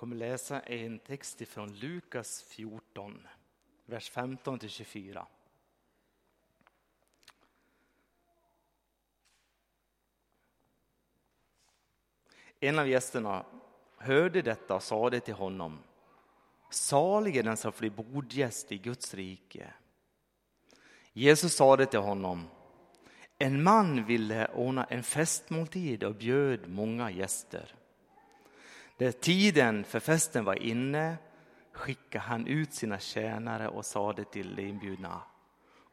kommer läsa en text från Lukas 14, vers 15 till 24. En av gästerna hörde detta och sade till honom Salig är den som blir bordgäst i Guds rike. Jesus sade till honom En man ville ordna en festmåltid och bjöd många gäster. När tiden för festen var inne skickade han ut sina tjänare och sade till de inbjudna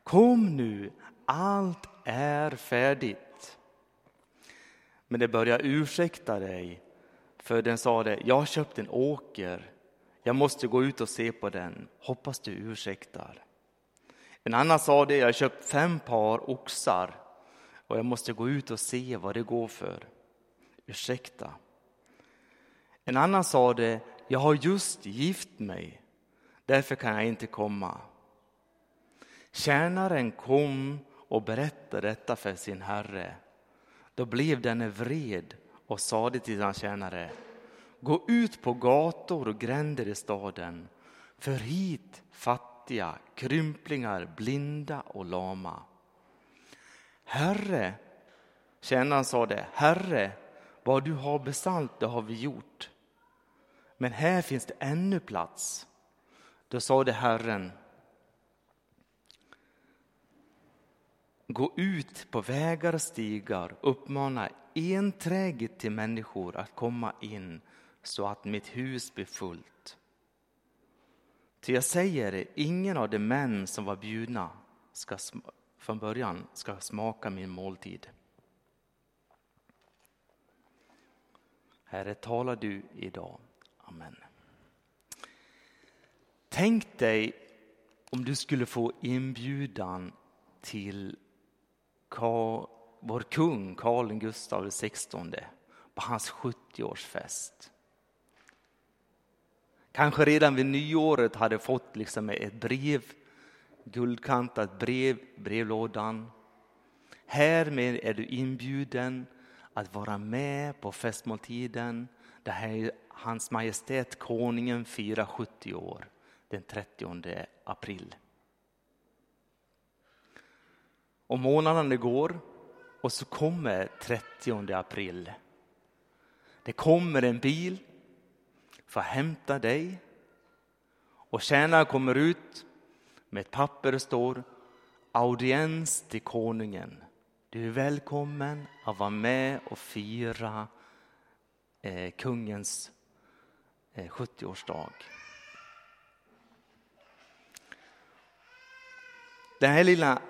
Kom nu, allt är färdigt. Men de började ursäkta dig, för den sade Jag har köpt en åker, jag måste gå ut och se på den, hoppas du ursäktar. En annan sade Jag har köpt fem par oxar och jag måste gå ut och se vad det går för. Ursäkta. En annan sade, jag har just gift mig, därför kan jag inte komma. Tjänaren kom och berättade detta för sin herre. Då blev denne vred och sade till sin tjänare, gå ut på gator och gränder i staden, för hit fattiga, krymplingar, blinda och lama. Herre, tjänaren sade, Herre, vad du har besalt, det har vi gjort men här finns det ännu plats. Då sade Herren, gå ut på vägar och stigar, uppmana enträget till människor att komma in så att mitt hus blir fullt. Ty jag säger er, ingen av de män som var bjudna ska, från början ska smaka min måltid. Herre, talar du idag. Amen. Tänk dig om du skulle få inbjudan till vår kung Karl Gustav XVI på hans 70-årsfest. Kanske redan vid nyåret hade fått liksom ett brev, guldkantat brev, brevlådan. Härmed är du inbjuden att vara med på festmåltiden. Det här Hans Majestät Konungen firar 70 år den 30 april. Och månaderna går och så kommer 30 april. Det kommer en bil för att hämta dig och tjänaren kommer ut med ett papper det står audiens till konungen. Du är välkommen att vara med och fira eh, kungens Eh, 70-årsdag. Det här lilla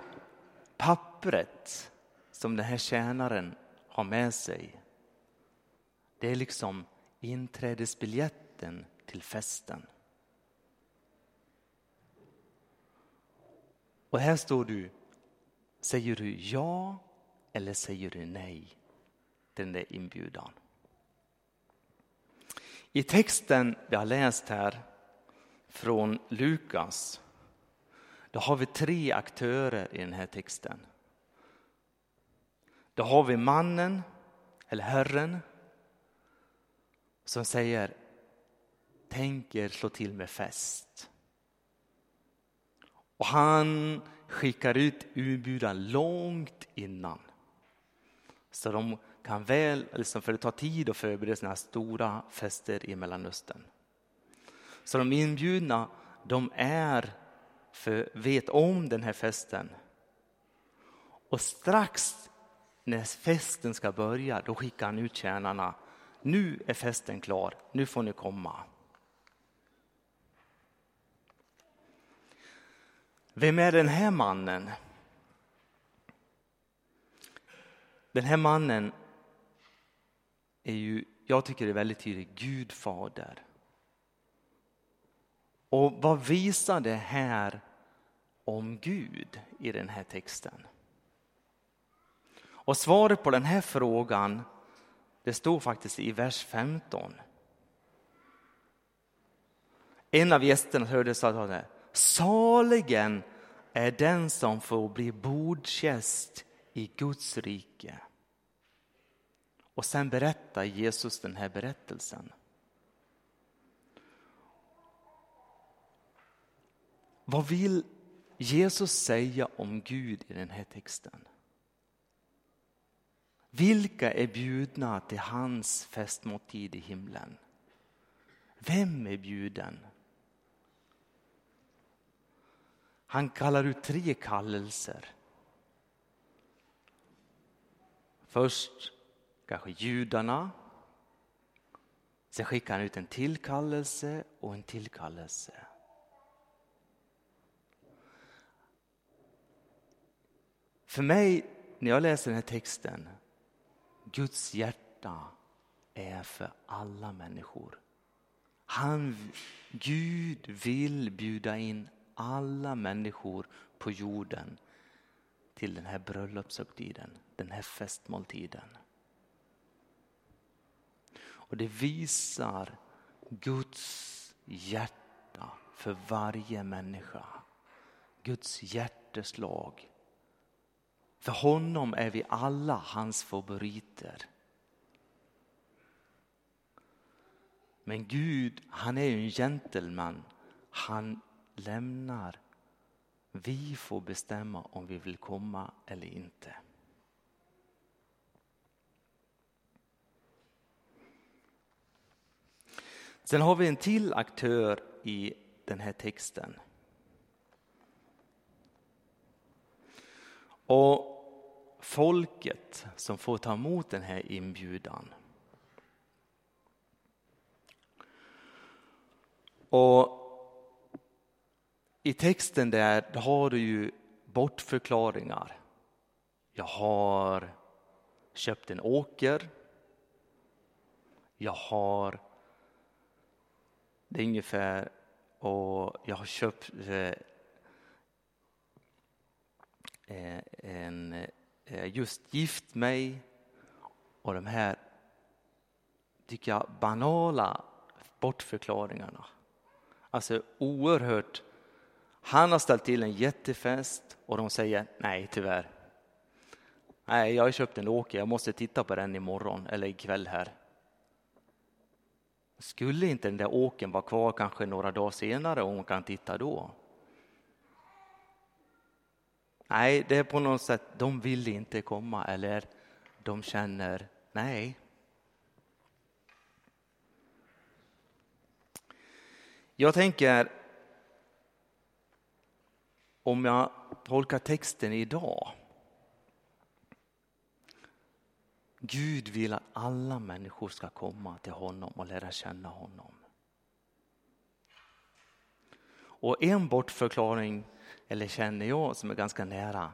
pappret som den här tjänaren har med sig, det är liksom inträdesbiljetten till festen. Och här står du, säger du ja eller säger du nej till den där inbjudan? I texten vi har läst här från Lukas, då har vi tre aktörer i den här texten. Då har vi mannen, eller Herren, som säger tänker slå till med fest. Och han skickar ut inbjudan långt innan. Så de kan väl, liksom för det tar tid att förbereda sådana här stora fester i Mellanöstern. Så de inbjudna, de är för, vet om den här festen. Och strax när festen ska börja, då skickar han ut tjänarna. Nu är festen klar, nu får ni komma. Vem är den här mannen? Den här mannen är ju, jag tycker det är väldigt tydligt, Gud fader. Och vad visar det här om Gud i den här texten? Och svaret på den här frågan, det står faktiskt i vers 15. En av gästerna hörde så saligen är den som får bli bordgäst i Guds rike. Och sen berättar Jesus den här berättelsen. Vad vill Jesus säga om Gud i den här texten? Vilka är bjudna till hans festmåltid i himlen? Vem är bjuden? Han kallar ut tre kallelser. Först kanske judarna. Sen skickar han ut en tillkallelse och en tillkallelse. För mig, när jag läser den här texten, Guds hjärta är för alla människor. Han, Gud vill bjuda in alla människor på jorden till den här bröllopshögtiden, den här festmåltiden. Och det visar Guds hjärta för varje människa. Guds hjärteslag. För honom är vi alla hans favoriter. Men Gud, han är ju en gentleman. Han lämnar. Vi får bestämma om vi vill komma eller inte. Sen har vi en till aktör i den här texten. Och folket som får ta emot den här inbjudan. Och i texten där har du ju bortförklaringar. Jag har köpt en åker. Jag har, det är ungefär, och jag har köpt eh, eh, en, eh, just gift mig och de här, tycker jag, banala bortförklaringarna. Alltså oerhört han har ställt till en jättefest och de säger nej tyvärr. Nej, jag har köpt en åker, jag måste titta på den imorgon eller ikväll här. Skulle inte den där åken vara kvar kanske några dagar senare och hon kan titta då? Nej, det är på något sätt, de vill inte komma eller de känner nej. Jag tänker om jag tolkar texten idag. Gud vill att alla människor ska komma till honom och lära känna honom. Och en bortförklaring, eller känner jag, som är ganska nära.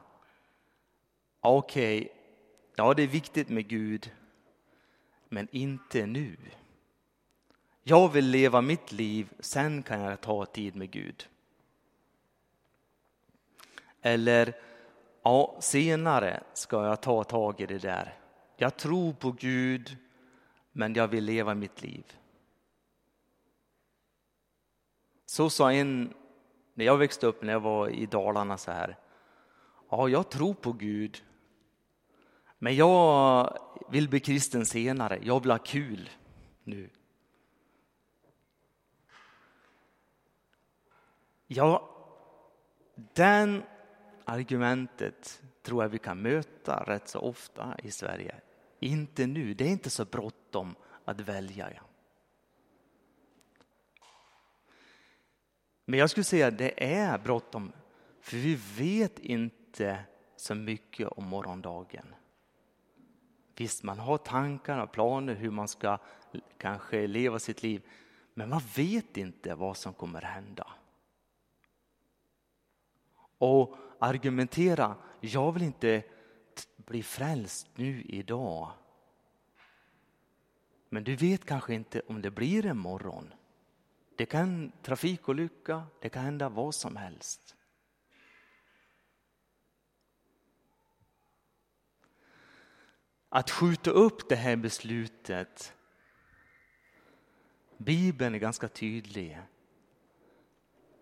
Okej, okay, ja det är viktigt med Gud, men inte nu. Jag vill leva mitt liv, sen kan jag ta tid med Gud. Eller ja, senare ska jag ta tag i det där. Jag tror på Gud, men jag vill leva mitt liv. Så sa en, när jag växte upp, när jag var i Dalarna så här. Ja, jag tror på Gud, men jag vill bli kristen senare. Jag vill ha kul nu. Ja, den argumentet tror jag vi kan möta rätt så ofta i Sverige. Inte nu, det är inte så bråttom att välja. Men jag skulle säga att det är bråttom, för vi vet inte så mycket om morgondagen. Visst, man har tankar och planer hur man ska kanske leva sitt liv, men man vet inte vad som kommer hända. Och argumentera, jag vill inte bli frälst nu idag. Men du vet kanske inte om det blir en morgon. Det kan trafikolycka, det kan hända vad som helst. Att skjuta upp det här beslutet, Bibeln är ganska tydlig.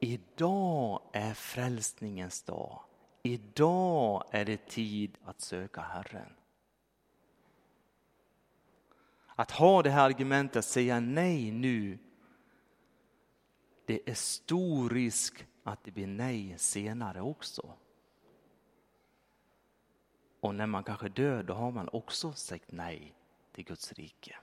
Idag är frälsningens dag. Idag är det tid att söka Herren. Att ha det här argumentet, att säga nej nu, det är stor risk att det blir nej senare också. Och när man kanske dör, då har man också sagt nej till Guds rike.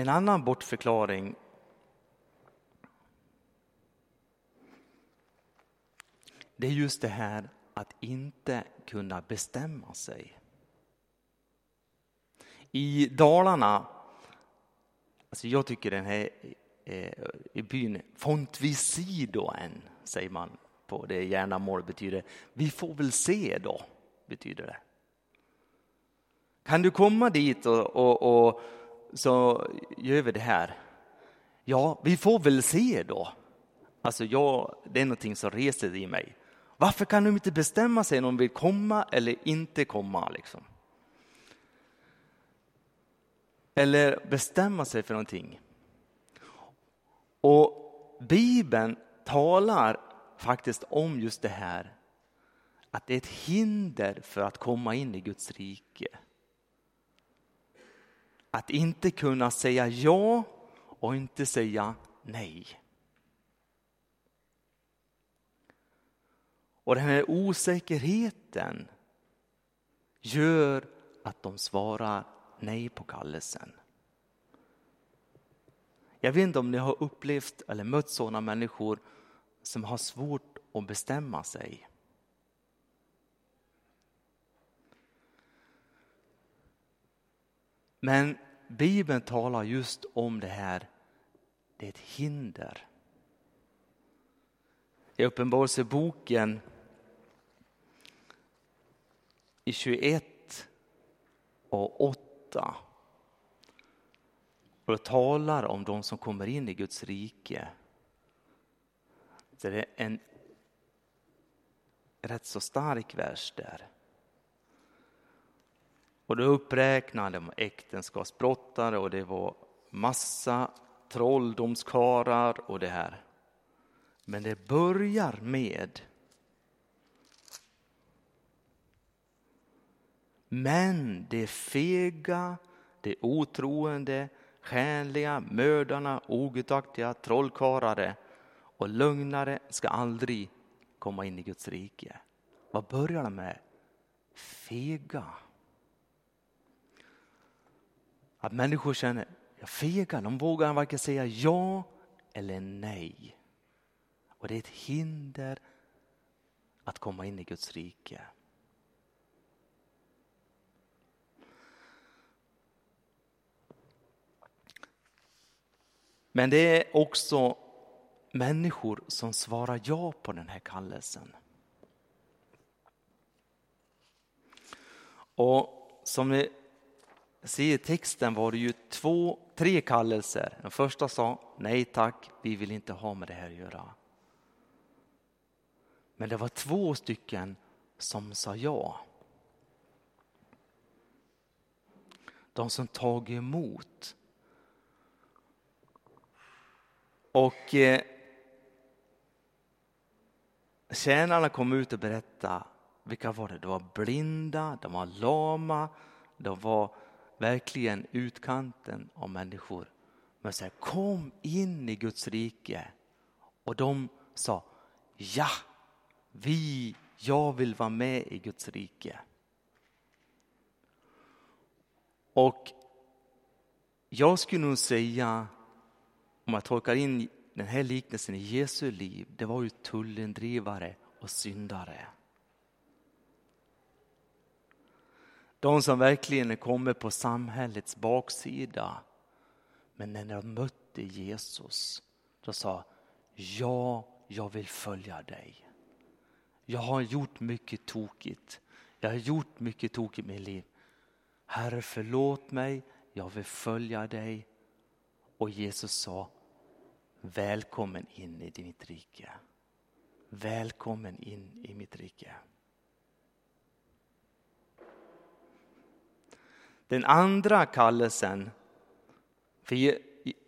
En annan bortförklaring det är just det här att inte kunna bestämma sig. I Dalarna, alltså jag tycker den här eh, i byn Fontvisidoen säger man på det Järnamål betyder vi får väl se då, betyder det. Kan du komma dit och, och, och så gör vi det här. Ja, vi får väl se då. Alltså jag, det är någonting som reser i mig. Varför kan de inte bestämma sig om de vill komma eller inte komma? Liksom? Eller bestämma sig för någonting. Och Bibeln talar faktiskt om just det här. Att det är ett hinder för att komma in i Guds rike. Att inte kunna säga ja och inte säga nej. Och den här osäkerheten gör att de svarar nej på kallelsen. Jag vet inte om ni har upplevt eller mött sådana människor som har svårt att bestämma sig. Men Bibeln talar just om det här, det är ett hinder. I Uppenbarelseboken i 21 och 8 och det talar om de som kommer in i Guds rike. Det är en rätt så stark vers där. Och då uppräknade de äktenskapsbrottare och det var massa trolldomskarar och det här. Men det börjar med Men det fega, det otroende, skäliga, mördarna, ogudaktiga, trollkarare och lögnare ska aldrig komma in i Guds rike. Vad börjar de med? Fega. Att människor känner, jag fegar, de vågar varken säga ja eller nej. Och det är ett hinder att komma in i Guds rike. Men det är också människor som svarar ja på den här kallelsen. Och som ni ser i texten var det ju två, tre kallelser. Den första sa nej tack, vi vill inte ha med det här att göra. Men det var två stycken som sa ja. De som tagit emot Och eh, tjänarna kom ut och berättade vilka var det? Det var blinda, de var lama, de var verkligen utkanten av människor. Men säger kom in i Guds rike. Och de sa ja, vi, jag vill vara med i Guds rike. Och jag skulle nog säga om jag tolkar in den här liknelsen i Jesu liv, det var ju tullindrivare och syndare. De som verkligen kommer på samhällets baksida. Men när de mötte Jesus, då sa ja, jag vill följa dig. Jag har gjort mycket tokigt. Jag har gjort mycket tokigt i mitt liv. Herre, förlåt mig. Jag vill följa dig. Och Jesus sa, välkommen in i mitt rike. Välkommen in i mitt rike. Den andra kallelsen, för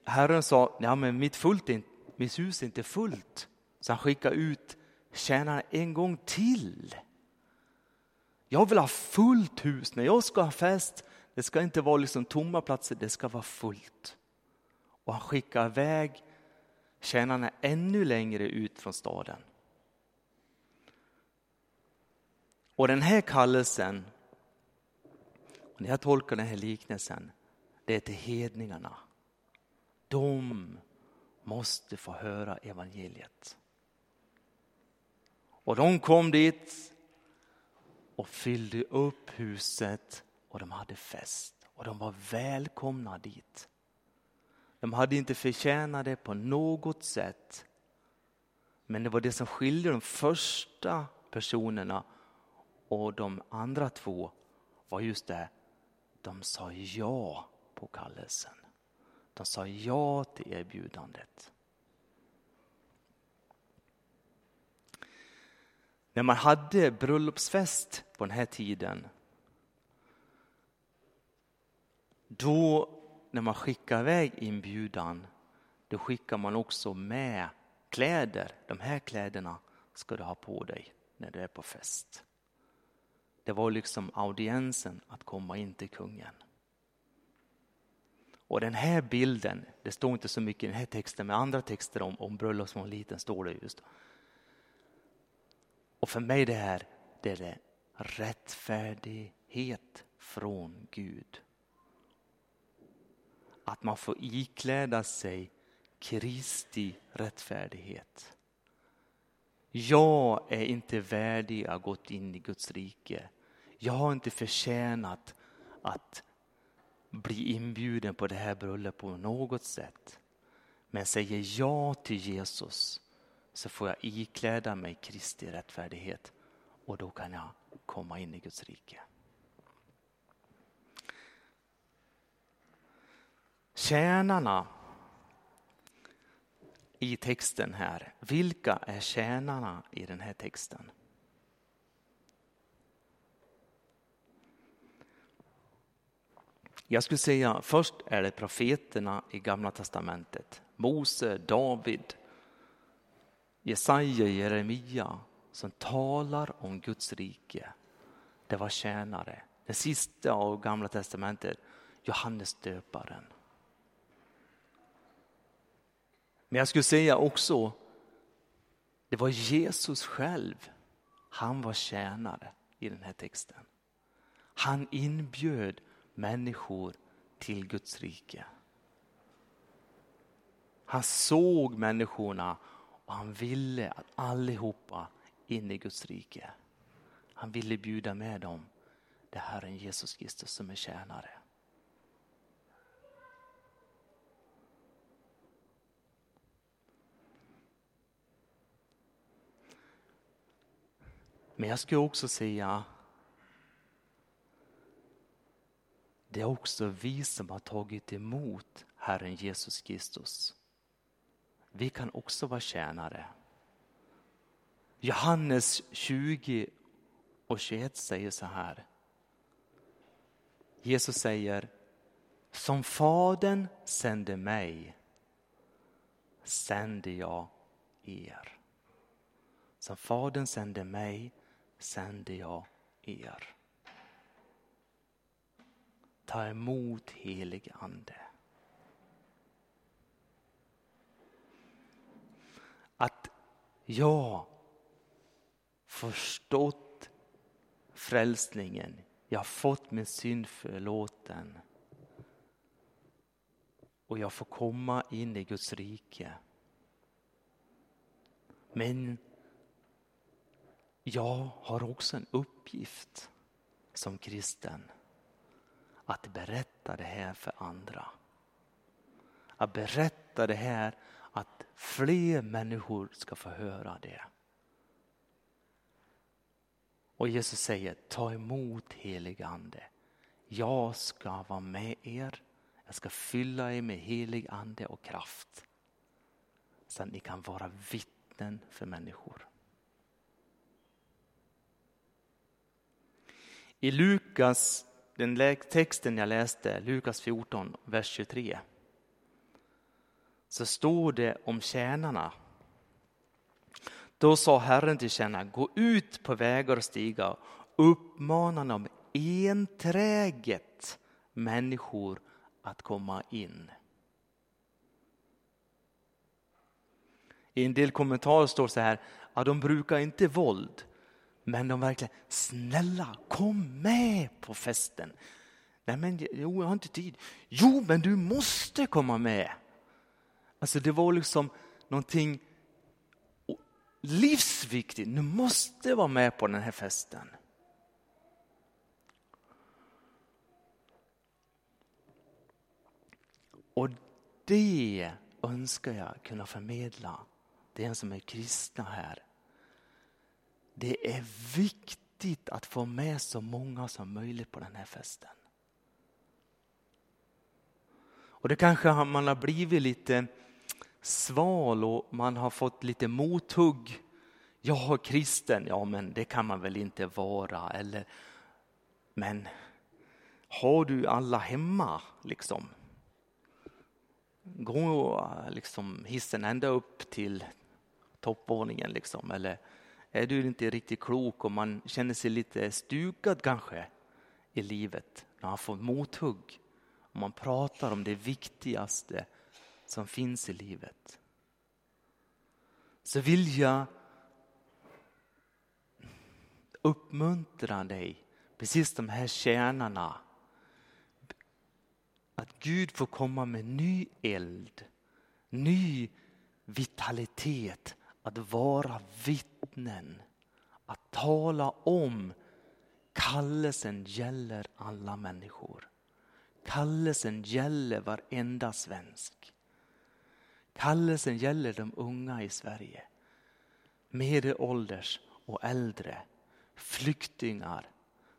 Herren sa, ja men mitt, fullt mitt hus är inte fullt. Så han skickade ut tjänarna en gång till. Jag vill ha fullt hus när jag ska ha fest. Det ska inte vara liksom tomma platser, det ska vara fullt. Och han skickar iväg tjänarna ännu längre ut från staden. Och den här kallelsen, när jag tolkar den här liknelsen, det är till hedningarna. De måste få höra evangeliet. Och de kom dit och fyllde upp huset och de hade fest och de var välkomna dit. De hade inte förtjänat det på något sätt. Men det var det som skilde de första personerna och de andra två var just det, de sa ja på kallelsen. De sa ja till erbjudandet. När man hade bröllopsfest på den här tiden då när man skickar iväg inbjudan då skickar man också med kläder. De här kläderna ska du ha på dig när du är på fest. Det var liksom audiensen att komma in till kungen. Och den här bilden, det står inte så mycket i den här texten, men andra texter om, om bröllopsmåliten står det just. Och för mig det här, det är det rättfärdighet från Gud. Att man får ikläda sig Kristi rättfärdighet. Jag är inte värdig att gått in i Guds rike. Jag har inte förtjänat att bli inbjuden på det här bröllopet på något sätt. Men säger jag till Jesus så får jag ikläda mig Kristi rättfärdighet och då kan jag komma in i Guds rike. Tjänarna i texten här, vilka är tjänarna i den här texten? Jag skulle säga först är det profeterna i Gamla testamentet. Mose, David, Jesaja, Jeremia som talar om Guds rike. Det var tjänare. Den sista av Gamla testamentet, Johannes döparen. Men jag skulle säga också, det var Jesus själv. Han var tjänare i den här texten. Han inbjöd människor till Guds rike. Han såg människorna och han ville att allihopa in i Guds rike. Han ville bjuda med dem det Herren Jesus Kristus som är tjänare. Men jag skulle också säga det är också vi som har tagit emot Herren Jesus Kristus. Vi kan också vara tjänare. Johannes 20 och 21 säger så här. Jesus säger, som Fadern sände mig sände jag er. Som Fadern sände mig sände jag er. Ta emot helig ande. Att jag förstått frälsningen, jag har fått min synd förlåten och jag får komma in i Guds rike. Men jag har också en uppgift som kristen att berätta det här för andra. Att berätta det här att fler människor ska få höra det. Och Jesus säger ta emot helig ande. Jag ska vara med er. Jag ska fylla er med helig ande och kraft. Så att ni kan vara vittnen för människor. I Lukas, den texten jag läste, Lukas 14, vers 23, så står det om tjänarna. Då sa Herren till tjänarna, gå ut på vägar och stigar uppmana de enträget människor att komma in. I en del kommentarer står så här, att de brukar inte våld, men de verkligen, snälla kom med på festen. Nej men jo, jag har inte tid. Jo, men du måste komma med. Alltså det var liksom någonting livsviktigt. Du måste vara med på den här festen. Och det önskar jag kunna förmedla den som är kristna här. Det är viktigt att få med så många som möjligt på den här festen. Och det kanske man har blivit lite sval och man har fått lite mothugg. Jag är kristen, ja men det kan man väl inte vara. Eller, men har du alla hemma liksom? Gå liksom hissen ända upp till toppvåningen liksom? Eller är du inte riktigt klok och man känner sig lite stukad kanske i livet när man får mothugg? Och man pratar om det viktigaste som finns i livet. Så vill jag uppmuntra dig, precis de här kärnorna. Att Gud får komma med ny eld, ny vitalitet, att vara vittnen, att tala om kallelsen gäller alla människor. Kallelsen gäller varenda svensk. Kallelsen gäller de unga i Sverige. Medelålders och äldre. Flyktingar.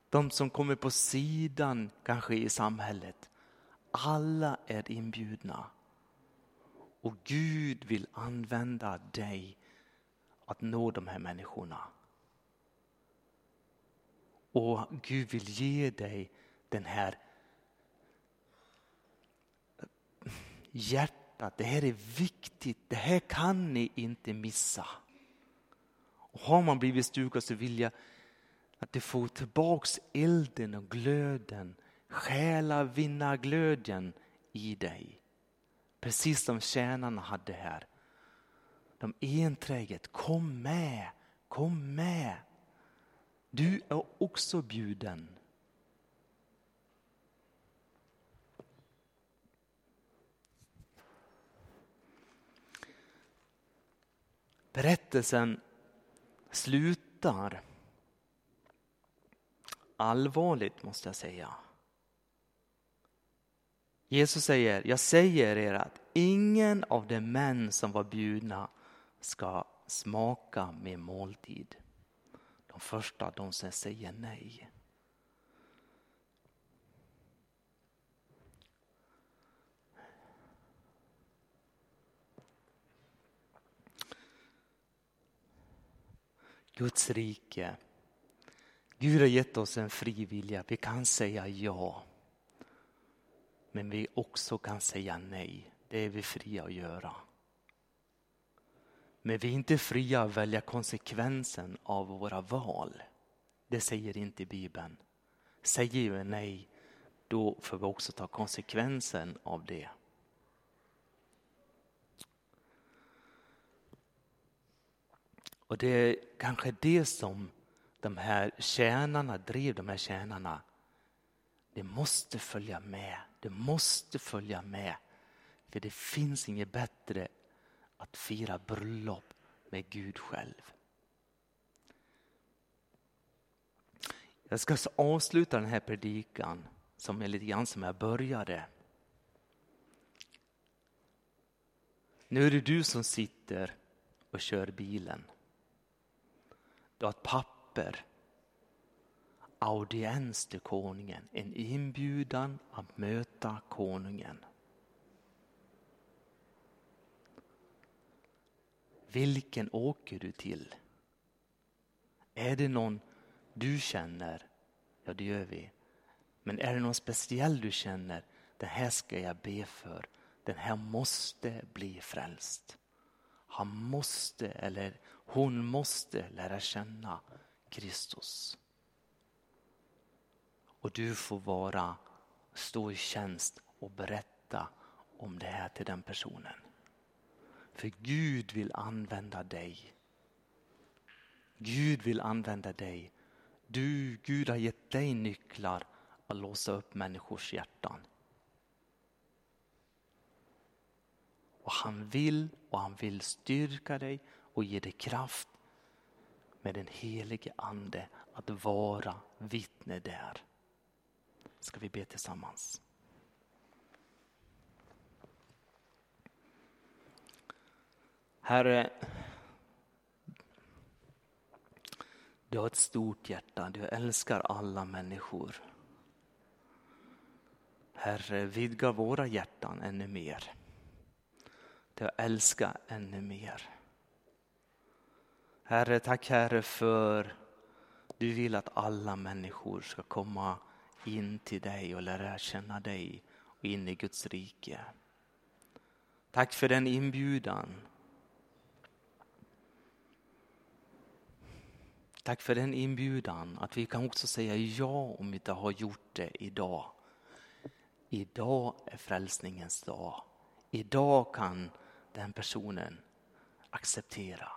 De som kommer på sidan kanske i samhället. Alla är inbjudna. Och Gud vill använda dig att nå de här människorna. Och Gud vill ge dig den här hjärtat. Det här är viktigt, det här kan ni inte missa. Och har man blivit stukad så vill jag att du får tillbaks elden och glöden, Själa, vinnarglöden i dig. Precis som tjänarna hade här. De enträget, kom med, kom med. Du är också bjuden. Berättelsen slutar allvarligt måste jag säga. Jesus säger, jag säger er att ingen av de män som var bjudna ska smaka min måltid. De första, de som säger nej. Guds rike. Gud har gett oss en fri vilja. Vi kan säga ja. Men vi också kan säga nej. Det är vi fria att göra. Men vi är inte fria att välja konsekvensen av våra val. Det säger inte Bibeln. Säger vi nej, då får vi också ta konsekvensen av det. Och det är kanske det som de här tjänarna drev, de här tjänarna. Det måste följa med, det måste följa med. För det finns inget bättre att fira bröllop med Gud själv. Jag ska alltså avsluta den här predikan som är lite grann som jag började. Nu är det du som sitter och kör bilen. Du har ett papper. Audiens till konungen, en inbjudan att möta konungen. Vilken åker du till? Är det någon du känner? Ja, det gör vi. Men är det någon speciell du känner? Den här ska jag be för. Den här måste bli frälst. Han måste, eller hon måste lära känna Kristus. och du får vara, stå i tjänst och berätta om det här till den personen. För Gud vill använda dig. Gud vill använda dig. Du, Gud har gett dig nycklar att låsa upp människors hjärtan. Och han vill och han vill styrka dig och ge dig kraft med den helige ande att vara vittne där. Ska vi be tillsammans? Herre, du har ett stort hjärta, du älskar alla människor. Herre, vidga våra hjärtan ännu mer. Till att älska ännu mer. Herre, tack Herre för du vill att alla människor ska komma in till dig och lära känna dig och in i Guds rike. Tack för den inbjudan. Tack för den inbjudan att vi kan också säga ja om vi inte har gjort det idag. Idag är frälsningens dag. Idag kan den personen acceptera.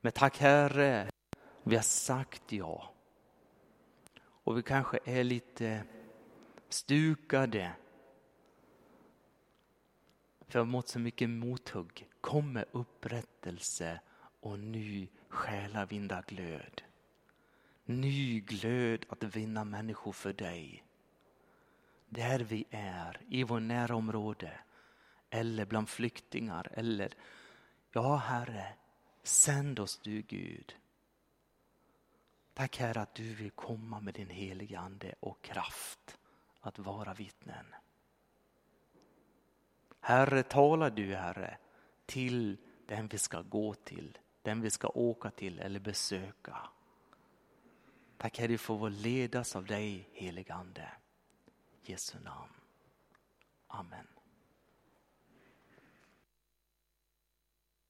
Men tack Herre, vi har sagt ja. Och vi kanske är lite stukade. För vi har mått så mycket mothugg. Kom med upprättelse och ny själavinda glöd, Ny glöd att vinna människor för dig. Där vi är, i vår närområde eller bland flyktingar eller ja Herre, sänd oss du Gud. Tack Herre att du vill komma med din heliga Ande och kraft att vara vittnen. Herre, tala du Herre till den vi ska gå till, den vi ska åka till eller besöka. Tack Herre, för att ledas av dig heligande. Ande. Jesu namn. Amen.